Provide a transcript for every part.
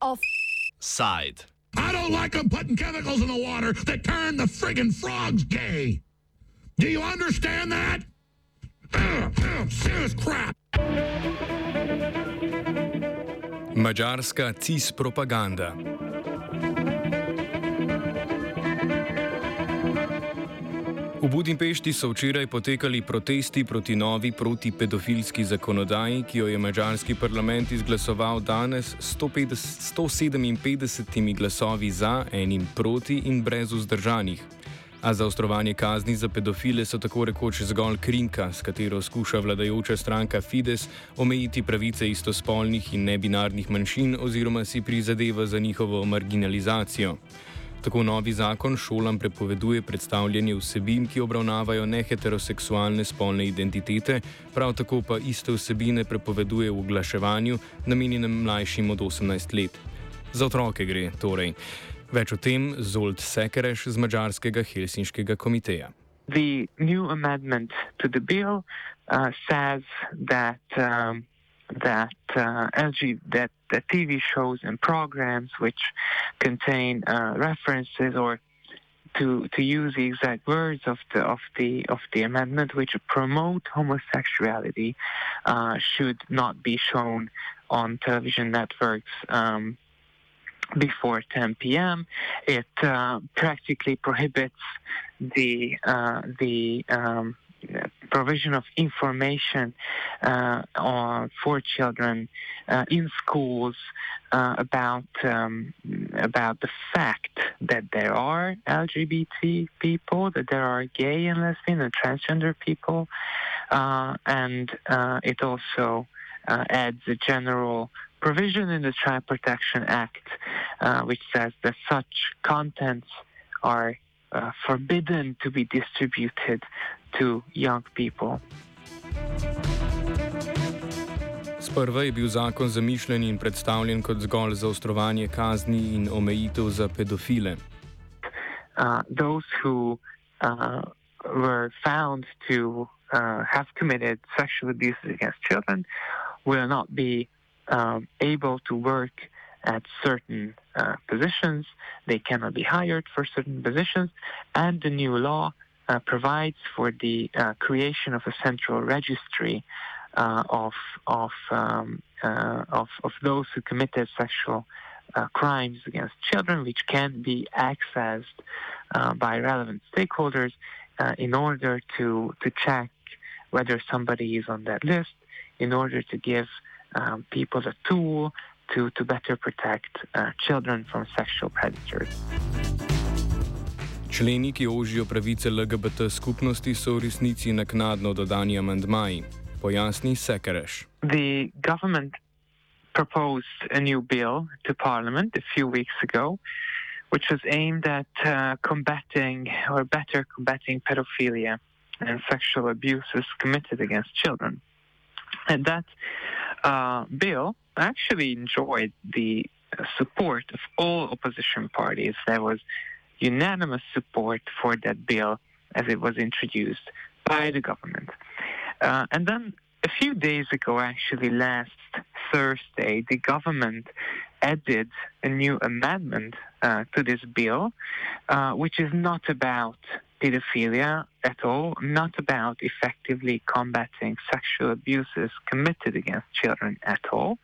Offside. I don't like them putting chemicals in the water that turn the friggin' frogs gay. Do you understand that? Ugh, ugh, serious crap. Mačarska cis propaganda. V Budimpešti so včeraj potekali protesti proti novi protipedofilski zakonodaji, ki jo je mačarski parlament izglasoval danes s 157 glasovi za, enim proti in brez vzdržanih. A za ostrovanje kazni za pedofile so tako rekoč zgolj krinka, s katero skuša vladajoča stranka Fides omejiti pravice istospolnih in nebinarnih manjšin oziroma si prizadeva za njihovo marginalizacijo. Tako novi zakon šolam prepoveduje predstavljanje vsebin, ki obravnavajo neheteroseksualne spolne identitete, prav tako pa iste vsebine prepoveduje v oglaševanju, namenjenem mlajšim od 18 let. Za otroke gre torej. Več o tem Zolt Sekereš z mačarskega Helsinškega komiteja. The new amendment to the bill uh, says that um, that uh, LG that TV shows and programs which contain uh, references or to to use the exact words of the of the of the amendment which promote homosexuality uh, should not be shown on television networks um, before 10 p.m. It uh, practically prohibits the uh, the um, provision of information uh, on, for children uh, in schools uh, about um, about the fact that there are LGBT people, that there are gay and lesbian and transgender people, uh, and uh, it also uh, adds a general provision in the Child Protection Act, which says that such contents are uh, forbidden to be distributed to young people. Sprva je bil zakon zamišljen in predstavljen kot zgolj zaostrovanje kazni in omejitev za pedofile. Uh, those who uh, were found to uh, have committed sexual abuse against children will not be um, able to work at certain uh, positions. They cannot be hired for certain positions. And the new law uh, provides for the uh, creation of a central registry uh, of of, um, uh, of of those who committed sexual uh, crimes against children, which can be accessed by relevant stakeholders in order to to check whether somebody is on that list, in order to give um, people a tool to, to better protect uh, children from sexual predators. Členi, ki ožijo pravice LGBT skupnosti, so v resnici naknadno dodani amandmaji. Pojasni Sekereš. The government proposed a new bill to parliament a few weeks ago, which was aimed at uh, combating or better combating pedophilia and sexual abuses committed against children. And that uh, bill actually enjoyed the support of all opposition parties. There was unanimous support for that bill as it was introduced by the government. Uh, and then a few days ago, actually last Thursday, the government added a new amendment uh, to this bill, uh, which is not about pedophilia at all, not about effectively combating sexual abuses committed against children at all.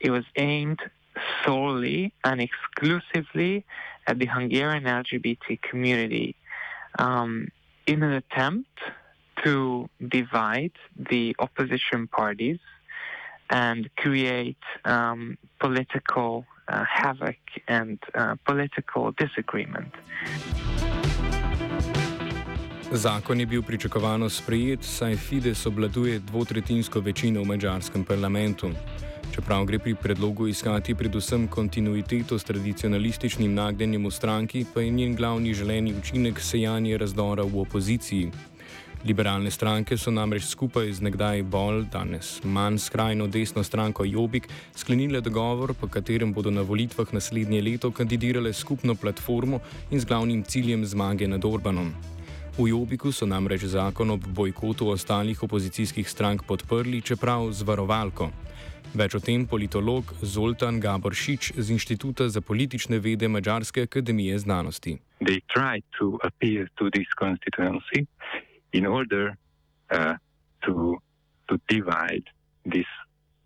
It was aimed solely and exclusively at the Hungarian LGBT community um, in an attempt to divide the opposition parties and create um, political uh, havoc and uh, political disagreement. Zakon je bil pričakovano sprejet, saj Fides obladuje dvotretinsko večino v mačarskem parlamentu. Čeprav gre pri predlogu iskati predvsem kontinuiteto s tradicionalističnim nagnjenjem v stranki, pa je njen glavni želeni učinek sejanje razdora v opoziciji. Liberalne stranke so namreč skupaj z nekdaj bolj, danes manj skrajno desno stranko Jobik sklenile dogovor, po katerem bodo na volitvah naslednje leto kandidirale skupno platformo in z glavnim ciljem zmage nad Orbanom. V Jobiku so namreč zakon ob bojkotu ostalih opozicijskih strank podprli, čeprav z varovalko. Več o tem politolog Zoltan Gaboršič z Inštituta za politične vede Mačarske akademije znanosti. They tried to appeal to this constituency in order uh, to, to divide this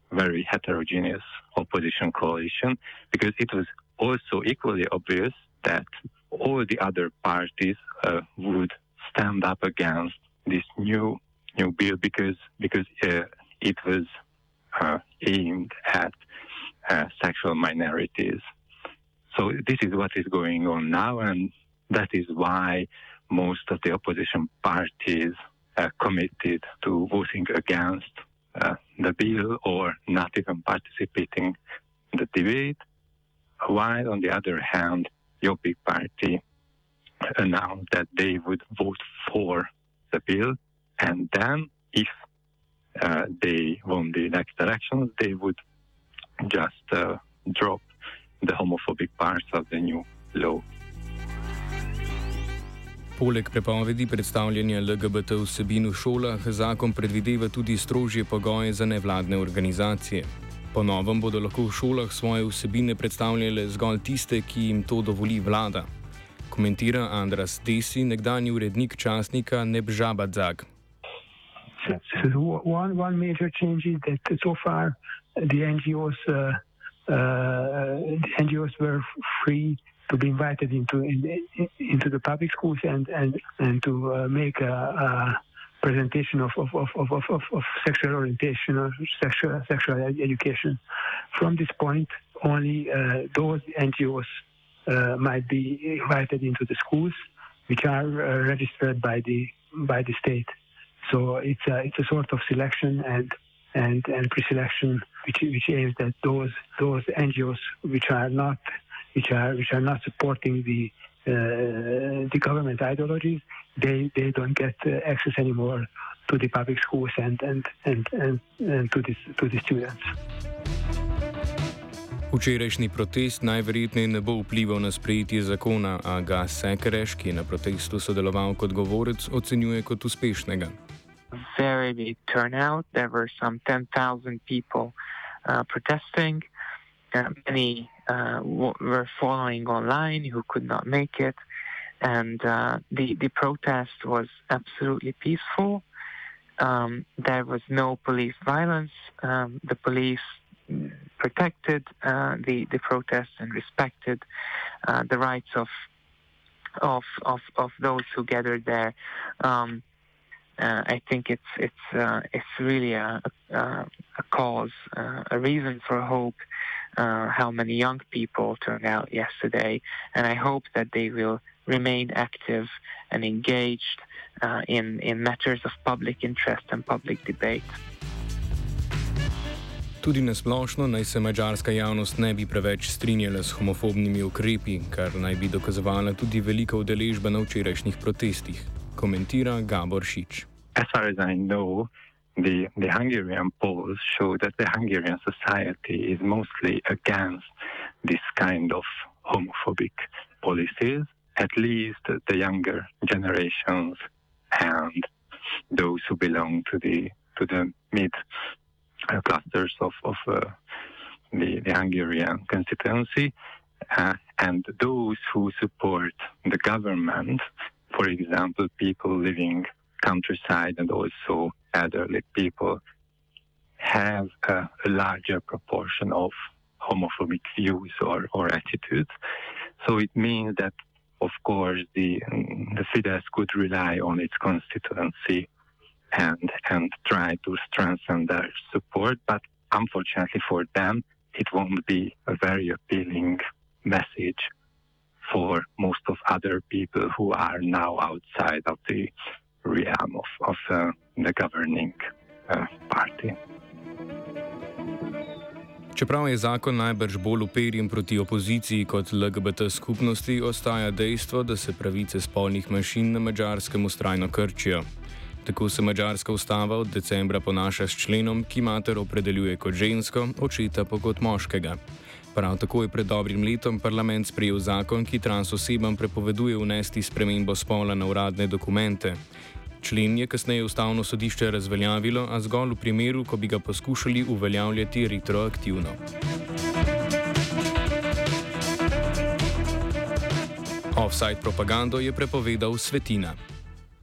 very heterogeneous opposition coalition because it was also equally obvious that all the other parties uh, would stand up against this new new bill because because uh, it was uh, aimed at uh, sexual minorities. So this is what is going on now, and that is why most of the opposition parties uh, committed to voting against uh, the bill or not even participating in the debate. While on the other hand, Jobbik party announced that they would vote for the bill, and then if uh, they won the next elections, they would just uh, drop the homophobic parts of the new law. Poleg prepovedi predstavljanja LGBT vsebin v šolah, zakon predvideva tudi strožje pogoje za nevladne organizacije. Po novem bodo lahko v šolah svoje vsebine predstavljale zgolj tiste, ki jim to dovoli vlada. Komentira Andras Desi, nekdani urednik časnika Nebžabadzag. So, so one, one major change is that so far the NGOs, uh, uh, the NGOs were free to be invited into in, into the public schools and and and to uh, make a, a, presentation of of, of, of, of, of sexual orientation or sexual sexual education. From this point, only uh, those NGOs might be invited into the schools, which are uh, registered by the by the state. So it's a, it's a sort of selection and and and pre-selection which which aims that those those NGOs which are not which are which are not supporting the uh, the government ideologies they they don't get uh, access anymore to the public schools and and and and, and to the to the students. Včerajšnji protest najverjetneje ne bo vplival na sprejetje zakona, a ga Sekereš, ki je na protestu sodeloval kot govorec, ocenjuje kot uspešnega. very big turnout. There were some 10,000 people uh, protesting. Uh, many uh, were following online who could not make it. And uh, the, the protest was absolutely peaceful. Um, there was no police violence. Um, the police protected uh, the, the protests and respected uh, the rights of, of, of, of those who gathered there. Um, uh, I think it's it's uh, it's really a a, a cause, uh, a reason for hope. Uh, how many young people turned out yesterday, and I hope that they will remain active and engaged in in matters of public interest and public debate. Tudi nasplošno naj se mačarska javnost ne bi preveč strinjala s homofobnimi ukrepi, kar naj bi dokazovala tudi velika udeležba na včerajšnjih protestih, komentira Gabor Šič. as far as I know, the, the Hungarian polls show that the Hungarian society is mostly against this kind of homophobic policies, at least the younger generations and those who belong to the to the mid clusters of, of uh, the, the Hungarian constituency, uh, and those who support the government, for example, people living countryside and also elderly people have a, a larger proportion of homophobic views or, or attitudes. So it means that, of course, the, the Fidesz could rely on its constituency and, and try to strengthen their support. But unfortunately for them, it won't be a very appealing message for most of other people who are now outside of the realm of, of uh, the governing uh, party. Čeprav je zakon najbrž bolj uperjen proti opoziciji kot LGBT skupnosti, ostaja dejstvo, da se pravice spolnih manjšin na mačarskem ustrajno krčijo. Tako se mačarska ustava od decembra ponaša s členom, ki mater opredeljuje kot žensko, očeta pa kot moškega. Prav tako je pred dobrim letom parlament sprejel zakon, ki trans osebam prepoveduje unesti spremembo spola na uradne dokumente. Člen je kasneje ustavno sodišče razveljavilo, a zgolj v primeru, ko bi ga poskušali uveljavljati retroaktivno. Offside propagando je prepovedal Svetina.